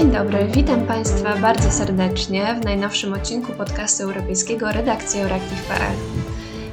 Dzień dobry, witam Państwa bardzo serdecznie w najnowszym odcinku podcastu europejskiego redakcji Euraktiv.pl.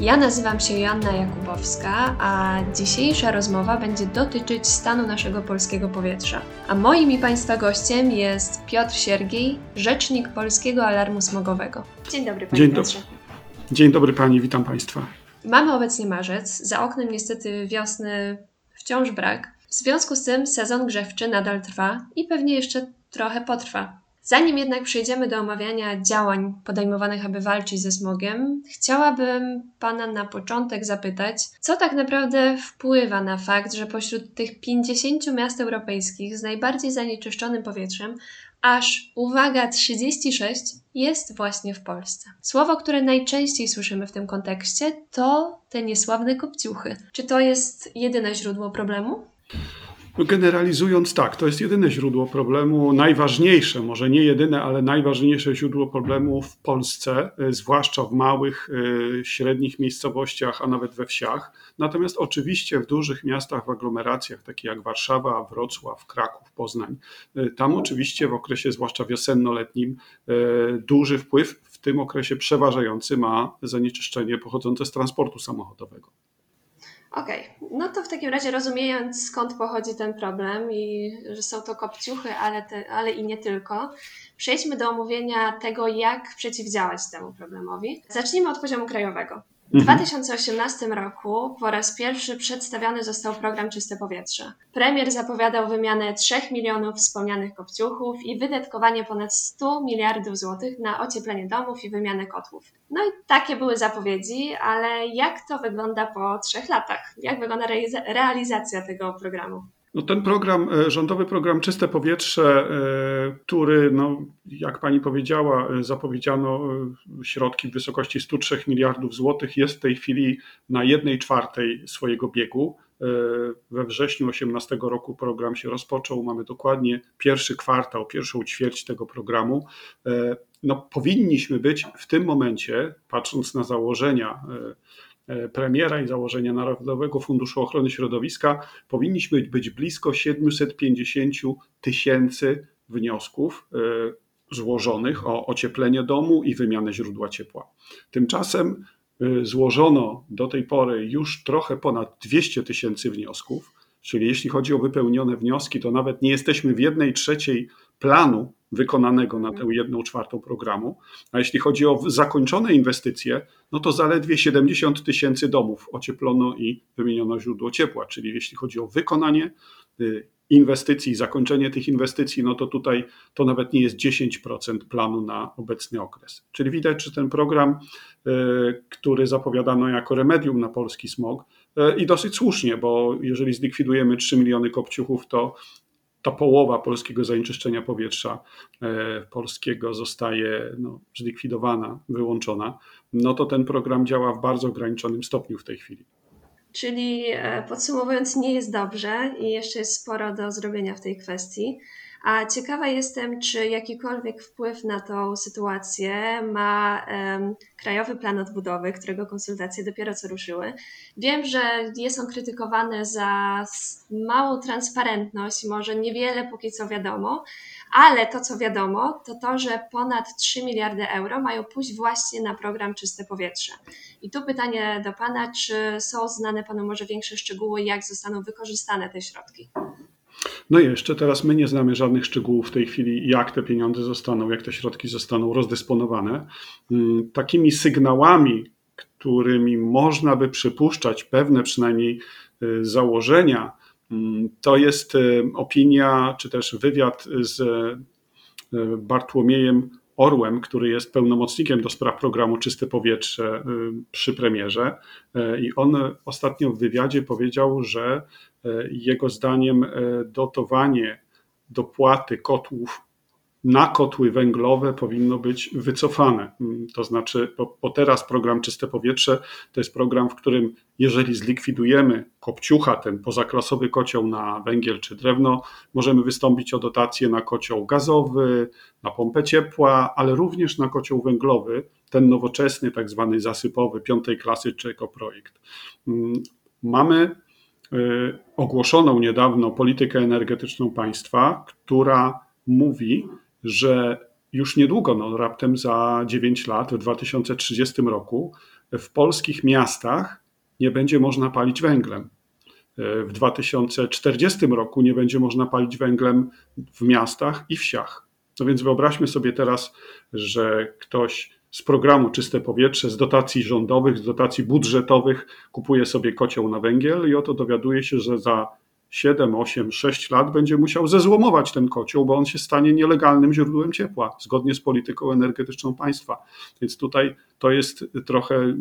Ja nazywam się Joanna Jakubowska, a dzisiejsza rozmowa będzie dotyczyć stanu naszego polskiego powietrza. A moim i Państwa gościem jest Piotr Siergiej, rzecznik Polskiego Alarmu Smogowego. Dzień dobry Panie Dzień Piotrze. Dzień dobry Pani, witam Państwa. Mamy obecnie marzec, za oknem niestety wiosny wciąż brak. W związku z tym sezon grzewczy nadal trwa i pewnie jeszcze trochę potrwa. Zanim jednak przejdziemy do omawiania działań podejmowanych, aby walczyć ze smogiem, chciałabym Pana na początek zapytać, co tak naprawdę wpływa na fakt, że pośród tych 50 miast europejskich z najbardziej zanieczyszczonym powietrzem, aż, uwaga, 36 jest właśnie w Polsce. Słowo, które najczęściej słyszymy w tym kontekście, to te niesławne kopciuchy. Czy to jest jedyne źródło problemu? No generalizując tak, to jest jedyne źródło problemu, najważniejsze, może nie jedyne, ale najważniejsze źródło problemu w Polsce, y, zwłaszcza w małych, y, średnich miejscowościach, a nawet we wsiach. Natomiast oczywiście w dużych miastach, w aglomeracjach, takich jak Warszawa, Wrocław, Kraków, Poznań, y, tam oczywiście w okresie zwłaszcza wiosenno-letnim duży wpływ w tym okresie przeważający ma zanieczyszczenie pochodzące z transportu samochodowego. Okej, okay. no to w takim razie rozumiejąc skąd pochodzi ten problem i że są to kopciuchy, ale, te, ale i nie tylko, przejdźmy do omówienia tego, jak przeciwdziałać temu problemowi. Zacznijmy od poziomu krajowego. W 2018 mhm. roku po raz pierwszy przedstawiony został program Czyste Powietrze. Premier zapowiadał wymianę 3 milionów wspomnianych kopciuchów i wydatkowanie ponad 100 miliardów złotych na ocieplenie domów i wymianę kotłów. No i takie były zapowiedzi, ale jak to wygląda po trzech latach? Jak wygląda realizacja tego programu? No ten program, e, rządowy program Czyste Powietrze, e, który, no, jak pani powiedziała, e, zapowiedziano środki w wysokości 103 miliardów złotych, jest w tej chwili na jednej czwartej swojego biegu. We wrześniu 2018 roku program się rozpoczął. Mamy dokładnie pierwszy kwartał, pierwszą ćwierć tego programu. No, powinniśmy być w tym momencie, patrząc na założenia premiera i założenia Narodowego Funduszu Ochrony Środowiska powinniśmy być blisko 750 tysięcy wniosków e, złożonych o ocieplenie domu i wymianę źródła ciepła. Tymczasem e, złożono do tej pory już trochę ponad 200 tysięcy wniosków, czyli jeśli chodzi o wypełnione wnioski, to nawet nie jesteśmy w jednej trzeciej planu wykonanego na tę jedną czwartą programu. A jeśli chodzi o zakończone inwestycje, no to zaledwie 70 tysięcy domów ocieplono i wymieniono źródło ciepła. Czyli jeśli chodzi o wykonanie y, inwestycji, zakończenie tych inwestycji, no to tutaj to nawet nie jest 10% planu na obecny okres. Czyli widać, że ten program, y, który zapowiadano jako remedium na polski smog, y, i dosyć słusznie, bo jeżeli zlikwidujemy 3 miliony kopciuchów, to ta połowa polskiego zanieczyszczenia powietrza e, polskiego zostaje no, zlikwidowana, wyłączona, no to ten program działa w bardzo ograniczonym stopniu w tej chwili. Czyli e, podsumowując, nie jest dobrze i jeszcze jest sporo do zrobienia w tej kwestii. A ciekawa jestem, czy jakikolwiek wpływ na tą sytuację ma um, Krajowy Plan Odbudowy, którego konsultacje dopiero co ruszyły. Wiem, że jest on krytykowany za małą transparentność, może niewiele póki co wiadomo, ale to, co wiadomo, to to, że ponad 3 miliardy euro mają pójść właśnie na program Czyste Powietrze. I tu pytanie do Pana, czy są znane Panu może większe szczegóły, jak zostaną wykorzystane te środki? No i jeszcze teraz my nie znamy żadnych szczegółów w tej chwili, jak te pieniądze zostaną, jak te środki zostaną rozdysponowane. Mm, takimi sygnałami, którymi można by przypuszczać pewne przynajmniej y, założenia, mm, to jest y, opinia czy też wywiad z y, Bartłomiejem Orłem, który jest pełnomocnikiem do spraw programu Czyste Powietrze przy premierze. I on ostatnio w wywiadzie powiedział, że E, jego zdaniem dotowanie dopłaty kotłów na kotły węglowe powinno być wycofane. Mm, to znaczy, bo, bo, teraz program Czyste Powietrze to jest program, w którym jeżeli zlikwidujemy kopciucha, ten pozaklasowy kocioł na węgiel czy drewno, możemy wystąpić o dotację na kocioł gazowy, na pompę ciepła, ale również na kocioł węglowy, ten nowoczesny, tak zwany zasypowy, piątej klasy czy ekoprojekt. Mm, mamy Y, ogłoszoną niedawno politykę energetyczną państwa, która mówi, że już niedługo, no raptem za 9 lat, w 2030 roku, w polskich miastach nie będzie można palić węglem. W 2040 roku nie będzie można palić węglem w miastach i wsiach. No więc wyobraźmy sobie teraz, że ktoś z programu Czyste Powietrze, z dotacji rządowych, z dotacji budżetowych kupuje sobie kocioł na węgiel i oto dowiaduje się, że za 7, 8, 6 lat będzie musiał zezłomować ten kocioł, bo on się stanie nielegalnym źródłem ciepła, zgodnie z polityką energetyczną państwa. Więc tutaj to jest trochę,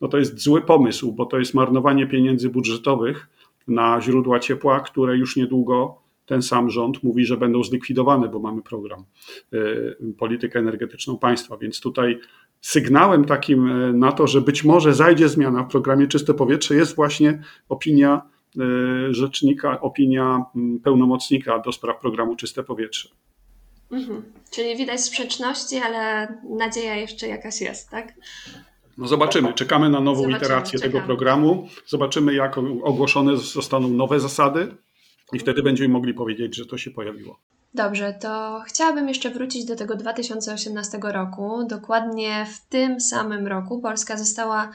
no to jest zły pomysł, bo to jest marnowanie pieniędzy budżetowych na źródła ciepła, które już niedługo ten sam rząd mówi, że będą zlikwidowane, bo mamy program y, politykę energetyczną państwa. Więc tutaj sygnałem takim y, na to, że być może zajdzie zmiana w programie Czyste Powietrze, jest właśnie opinia rzecznika, opinia mm, pełnomocnika do spraw programu Czyste Powietrze. Mhm. Czyli widać sprzeczności, ale nadzieja jeszcze jakaś jest, tak? No zobaczymy. Czekamy na nową zobaczymy, iterację czekamy. tego programu. Zobaczymy, jak ogłoszone zostaną nowe zasady i wtedy będziemy mogli powiedzieć, że to się pojawiło. Dobrze, to chciałabym jeszcze wrócić do tego 2018 roku. Dokładnie w tym samym roku Polska została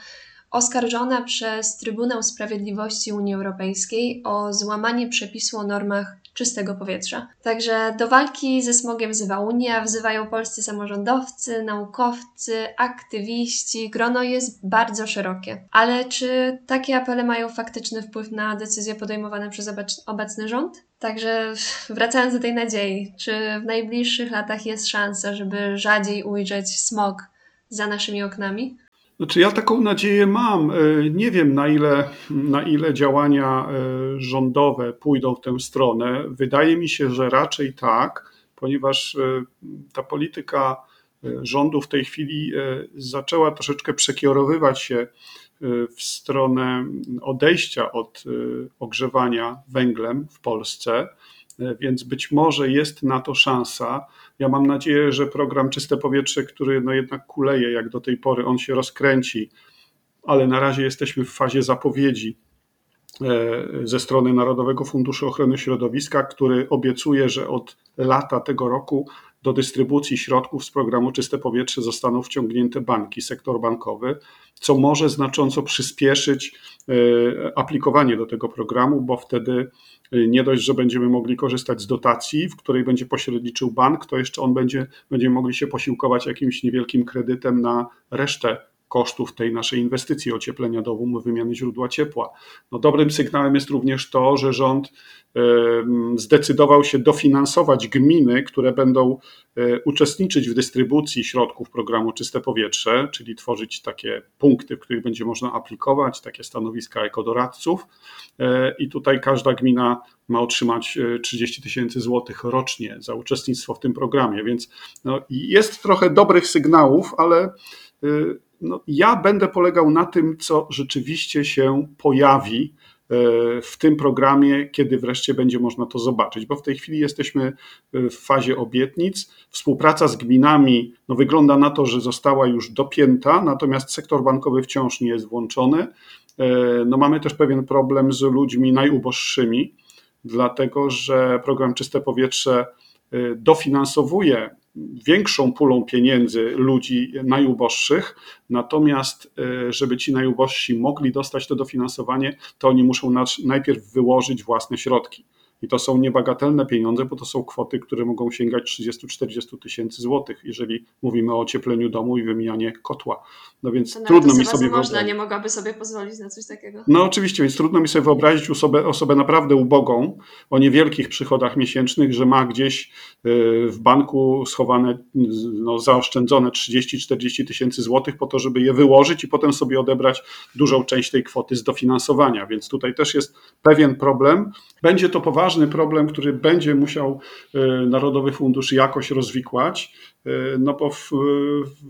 oskarżona przez Trybunał Sprawiedliwości Unii Europejskiej o złamanie przepisu o normach czystego powietrza. Także do walki ze smogiem wzywa Unia, wzywają polscy samorządowcy, naukowcy, aktywiści. Grono jest bardzo szerokie. Ale czy takie apele mają faktyczny wpływ na decyzje podejmowane przez obecny rząd? Także wracając do tej nadziei, czy w najbliższych latach jest szansa, żeby rzadziej ujrzeć smog za naszymi oknami? Znaczy ja taką nadzieję mam. E, nie wiem na ile, na ile działania e, rządowe pójdą w tę stronę. Wydaje mi się, że raczej tak, ponieważ e, ta polityka rządu w tej chwili zaczęła troszeczkę przekierowywać się w stronę odejścia od ogrzewania węglem w Polsce, więc być może jest na to szansa. Ja mam nadzieję, że program Czyste Powietrze, który no jednak kuleje jak do tej pory, on się rozkręci, ale na razie jesteśmy w fazie zapowiedzi e, ze strony Narodowego Funduszu Ochrony Środowiska, który obiecuje, że od lata tego roku do dystrybucji środków z programu Czyste Powietrze zostaną wciągnięte banki, sektor bankowy, co może znacząco przyspieszyć e, aplikowanie do tego programu, bo wtedy e, nie dość, że będziemy mogli korzystać z dotacji, w której będzie pośredniczył bank, to jeszcze on będzie, będziemy mogli się posiłkować jakimś niewielkim kredytem na resztę kosztów tej naszej inwestycji ocieplenia domu, wymiany źródła ciepła. No dobrym sygnałem jest również to, że rząd zdecydował się dofinansować gminy, które będą e, uczestniczyć w dystrybucji środków programu Czyste Powietrze, czyli tworzyć takie punkty, w których będzie można aplikować, takie stanowiska ekodoradców. E, I tutaj każda gmina ma otrzymać 30 e, tysięcy złotych rocznie za uczestnictwo w tym programie, więc no, jest trochę dobrych sygnałów, ale no, ja będę polegał na tym, co rzeczywiście się pojawi e, w tym programie, kiedy wreszcie będzie można to zobaczyć, bo w tej chwili jesteśmy e, w fazie obietnic. Współpraca z gminami no, wygląda na to, że została już dopięta, natomiast sektor bankowy wciąż nie jest włączony. E, no, mamy też pewien problem z ludźmi najuboższymi, dlatego że program Czyste Powietrze dofinansowuje większą pulą pieniędzy ludzi najuboższych, natomiast e, żeby ci najubożsi mogli dostać to dofinansowanie, to oni muszą najpierw wyłożyć własne środki. I to są niebagatelne pieniądze, bo to są kwoty, które mogą sięgać 30-40 tysięcy złotych, jeżeli mówimy o ociepleniu domu i wymianie kotła. No więc to trudno mi sobie wyobrazić. można, nie mogłaby sobie pozwolić na coś takiego. No oczywiście, więc trudno mi sobie wyobrazić osobę, osobę naprawdę ubogą, o niewielkich przychodach miesięcznych, że ma gdzieś y, w banku schowane, no, zaoszczędzone 30-40 tysięcy złotych po to, żeby je wyłożyć i potem sobie odebrać dużą część tej kwoty z dofinansowania. Więc tutaj też jest pewien problem. Będzie to poważne poważny problem, który będzie musiał e, Narodowy Fundusz jakoś rozwikłać. E, no bo w,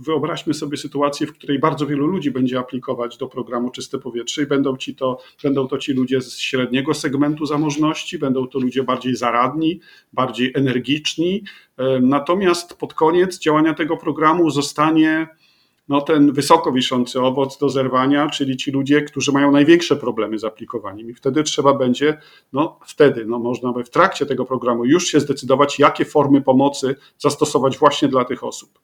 wyobraźmy sobie sytuację, w której bardzo wielu ludzi będzie aplikować do programu Czyste Powietrze i będą, ci to, będą to ci ludzie z średniego segmentu zamożności, będą to ludzie bardziej zaradni, bardziej energiczni. E, natomiast pod koniec działania tego programu zostanie no, ten wysoko wiszący owoc do zerwania, czyli ci ludzie, którzy mają największe problemy z aplikowaniem. I wtedy trzeba będzie, no wtedy, no można by w trakcie tego programu już się zdecydować, jakie formy pomocy zastosować właśnie dla tych osób.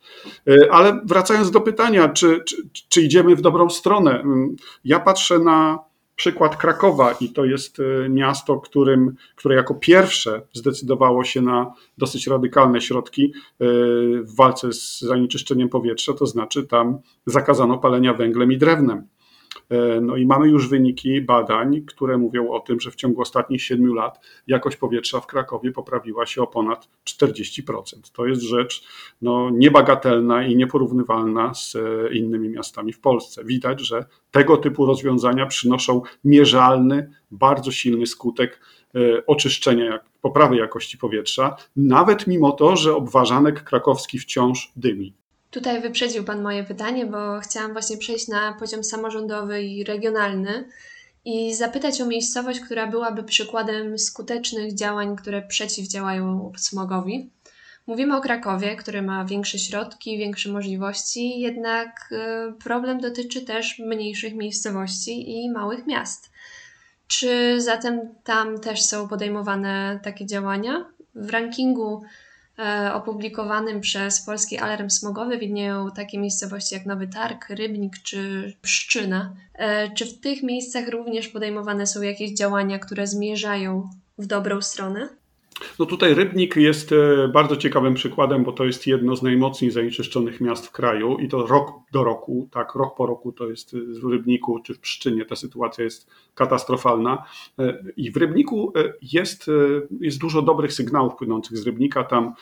E, ale wracając do pytania, czy, czy, czy idziemy w dobrą stronę? Mm, ja patrzę na przykład Krakowa i to jest e, miasto, którym, które jako pierwsze zdecydowało się na dosyć radykalne środki e, w walce z zanieczyszczeniem powietrza, to znaczy tam zakazano palenia węglem i drewnem. E, no i mamy już wyniki badań, które mówią o tym, że w ciągu ostatnich siedmiu lat jakość powietrza w Krakowie poprawiła się o ponad 40%. To jest rzecz no, niebagatelna i nieporównywalna z e, innymi miastami w Polsce. Widać, że tego typu rozwiązania przynoszą mierzalny, bardzo silny skutek e, oczyszczenia, poprawy jakości powietrza, nawet mimo to, że obważanek krakowski wciąż dymi. Tutaj wyprzedził Pan moje pytanie, bo chciałam właśnie przejść na poziom samorządowy i regionalny i zapytać o miejscowość, która byłaby przykładem skutecznych działań, które przeciwdziałają smogowi. Mówimy o Krakowie, który ma większe środki, większe możliwości, jednak y, problem dotyczy też mniejszych miejscowości i małych miast. Czy zatem tam też są podejmowane takie działania? W rankingu opublikowanym przez Polski Alarm Smogowy widnieją takie miejscowości jak Nowy Targ, Rybnik czy Pszczyna. E, czy w tych miejscach również podejmowane są jakieś działania, które zmierzają w dobrą stronę? No tutaj Rybnik jest e, bardzo ciekawym przykładem, bo to jest jedno z najmocniej zanieczyszczonych miast w kraju i to rok do roku, tak, rok po roku to jest w Rybniku czy w Pszczynie ta sytuacja jest katastrofalna. E, I w Rybniku e, jest, jest dużo dobrych sygnałów płynących z Rybnika. Tam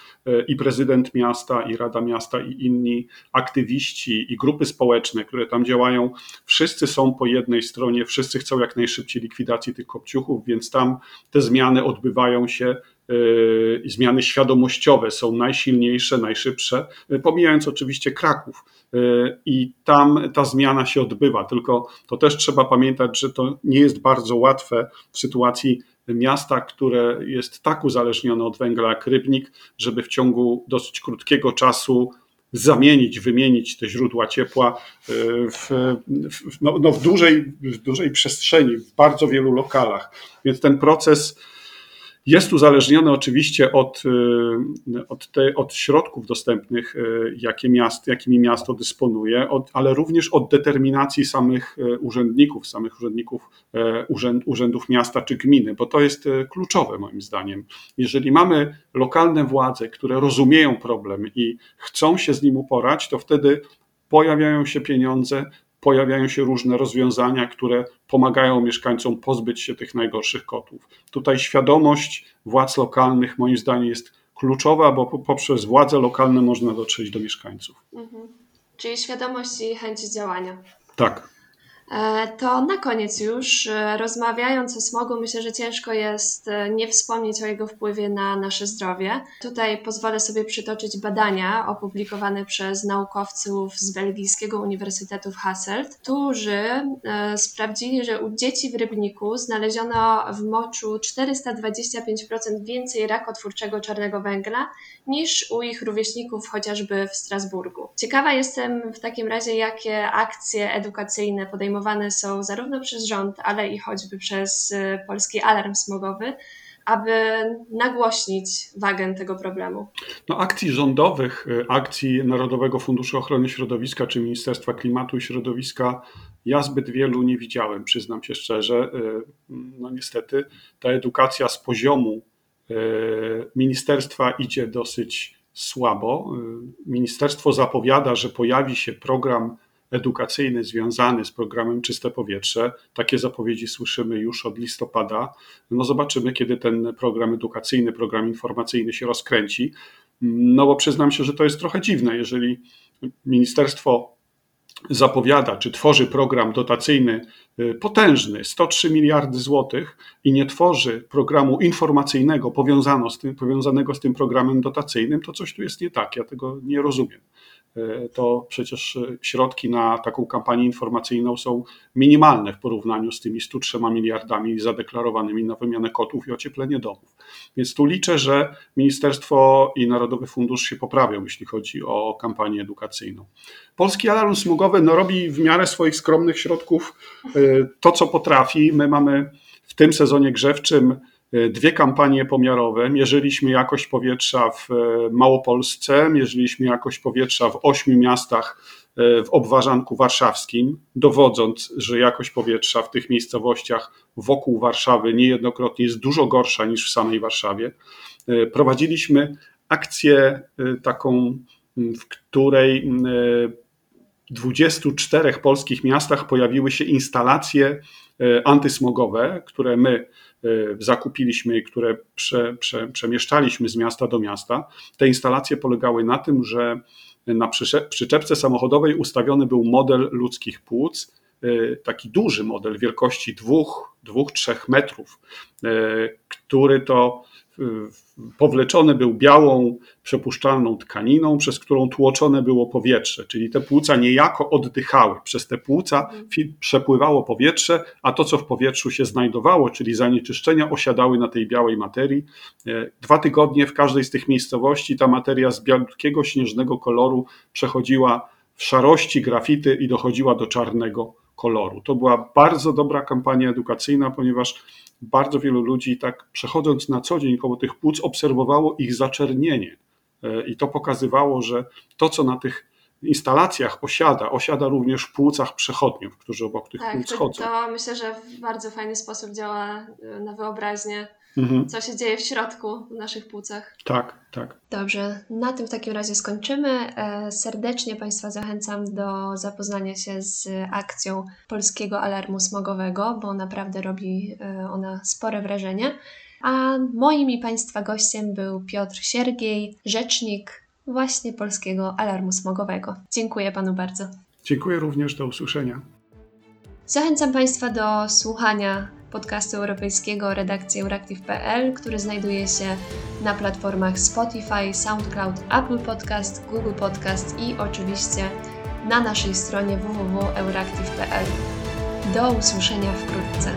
i prezydent miasta, i Rada Miasta, i inni aktywiści, i grupy społeczne, które tam działają, wszyscy są po jednej stronie, wszyscy chcą jak najszybciej likwidacji tych kopciuchów, więc tam te zmiany odbywają się zmiany świadomościowe są najsilniejsze, najszybsze, yy, pomijając oczywiście Kraków. Yy, I tam ta zmiana się odbywa, tylko to też trzeba pamiętać, że to nie jest bardzo łatwe w sytuacji miasta, które jest tak uzależnione od węgla jak Rybnik, żeby w ciągu dosyć krótkiego czasu zamienić, wymienić te źródła ciepła w, w, no, no w, dużej, w dużej przestrzeni, w bardzo wielu lokalach. Więc ten proces jest uzależnione oczywiście od, y, od, te, od środków dostępnych, y, jakie miast, jakimi miasto dysponuje, od, ale również od determinacji samych y, urzędników, samych urzędników urzęd, urzędów miasta czy gminy, bo to jest kluczowe moim zdaniem. Jeżeli mamy lokalne władze, które rozumieją problem i chcą się z nim uporać, to wtedy pojawiają się pieniądze, pojawiają się różne rozwiązania, które pomagają mieszkańcom pozbyć się tych najgorszych kotów. Tutaj świadomość władz lokalnych, moim zdaniem, jest kluczowa, bo poprzez władze lokalne można dotrzeć do mieszkańców. Mhm. Czyli świadomość i chęć działania. Tak. E, to na koniec już, e, rozmawiając o smogu, myślę, że ciężko jest e, nie wspomnieć o jego wpływie na nasze zdrowie. Tutaj pozwolę sobie przytoczyć badania opublikowane przez naukowców z belgijskiego Uniwersytetu w Hasselt, którzy sprawdzili, że u dzieci w rybniku znaleziono w moczu 425% więcej rakotwórczego czarnego węgla niż u ich rówieśników chociażby w Strasburgu. Ciekawa jestem w takim razie, jakie akcje edukacyjne podejmowane podejmowane są zarówno przez rząd, ale i choćby przez y, Polski Alarm Smogowy, aby nagłośnić wagę tego problemu? No, akcji rządowych, y, akcji Narodowego Funduszu Ochrony Środowiska czy Ministerstwa Klimatu i Środowiska ja zbyt wielu nie widziałem, przyznam się szczerze. Y, no niestety ta edukacja z poziomu ministerstwa idzie dosyć słabo. Ministerstwo zapowiada, że pojawi się program edukacyjny związany z programem Czyste Powietrze. Takie zapowiedzi słyszymy już od listopada. No zobaczymy, kiedy ten program edukacyjny, program informacyjny się rozkręci. No bo przyznam się, że to jest trochę dziwne, jeżeli ministerstwo zapowiada, czy tworzy program dotacyjny y, potężny, 103 miliardy złotych i nie tworzy programu informacyjnego z, tym, powiązanego z tym programem dotacyjnym, to coś tu jest nie tak. Ja tego nie rozumiem. To przecież środki na taką kampanię informacyjną są minimalne w porównaniu z tymi 103 miliardami zadeklarowanymi na wymianę kotów i ocieplenie domów. Więc tu liczę, że Ministerstwo i Narodowy Fundusz się poprawią, jeśli chodzi o kampanię edukacyjną. Polski Alarm Smogowy no, robi w miarę swoich skromnych środków to, co potrafi. My mamy w tym sezonie grzewczym E, dwie kampanie pomiarowe. Mierzyliśmy jakość powietrza w e, Małopolsce, mierzyliśmy jakość powietrza w ośmiu miastach e, w obwarzanku warszawskim, dowodząc, że jakość powietrza w tych miejscowościach wokół Warszawy niejednokrotnie jest dużo gorsza niż w samej Warszawie. Prowadziliśmy akcję taką, w której w 24 polskich miastach pojawiły się instalacje antysmogowe, które my zakupiliśmy i które prze, prze, przemieszczaliśmy z miasta do miasta. Te instalacje polegały na tym, że na przyczepce samochodowej ustawiony był model ludzkich płuc, y, taki duży model wielkości 2-3 metrów, y, który to powleczony był białą, przepuszczalną tkaniną, przez którą tłoczone było powietrze, czyli te płuca niejako oddychały. Przez te płuca przepływało powietrze, a to, co w powietrzu się znajdowało, czyli zanieczyszczenia, osiadały na tej białej materii. Dwa tygodnie w każdej z tych miejscowości ta materia z białego, śnieżnego koloru przechodziła w szarości, grafity i dochodziła do czarnego koloru. To była bardzo dobra kampania edukacyjna, ponieważ bardzo wielu ludzi, tak przechodząc na co dzień koło tych płuc, obserwowało ich zaczernienie. E, I to pokazywało, że to, co na tych instalacjach osiada, osiada również w płucach przechodniów, którzy obok tych tak, płuc to, chodzą. To myślę, że w bardzo fajny sposób działa e, na wyobraźnię mhm. co się dzieje w środku, w naszych płucach. Tak, tak. Dobrze, na tym w takim razie skończymy. E, serdecznie Państwa zachęcam do zapoznania się z akcją Polskiego Alarmu Smogowego, bo naprawdę robi e, ona spore wrażenie. A moim i Państwa gościem był Piotr Siergiej, rzecznik właśnie Polskiego Alarmu Smogowego. Dziękuję Panu bardzo. Dziękuję również, do usłyszenia. Zachęcam Państwa do słuchania podcastu europejskiego redakcji Euractiv.pl, który znajduje się na platformach Spotify, SoundCloud, Apple Podcast, Google Podcast i oczywiście na naszej stronie www.euractiv.pl. Do usłyszenia wkrótce.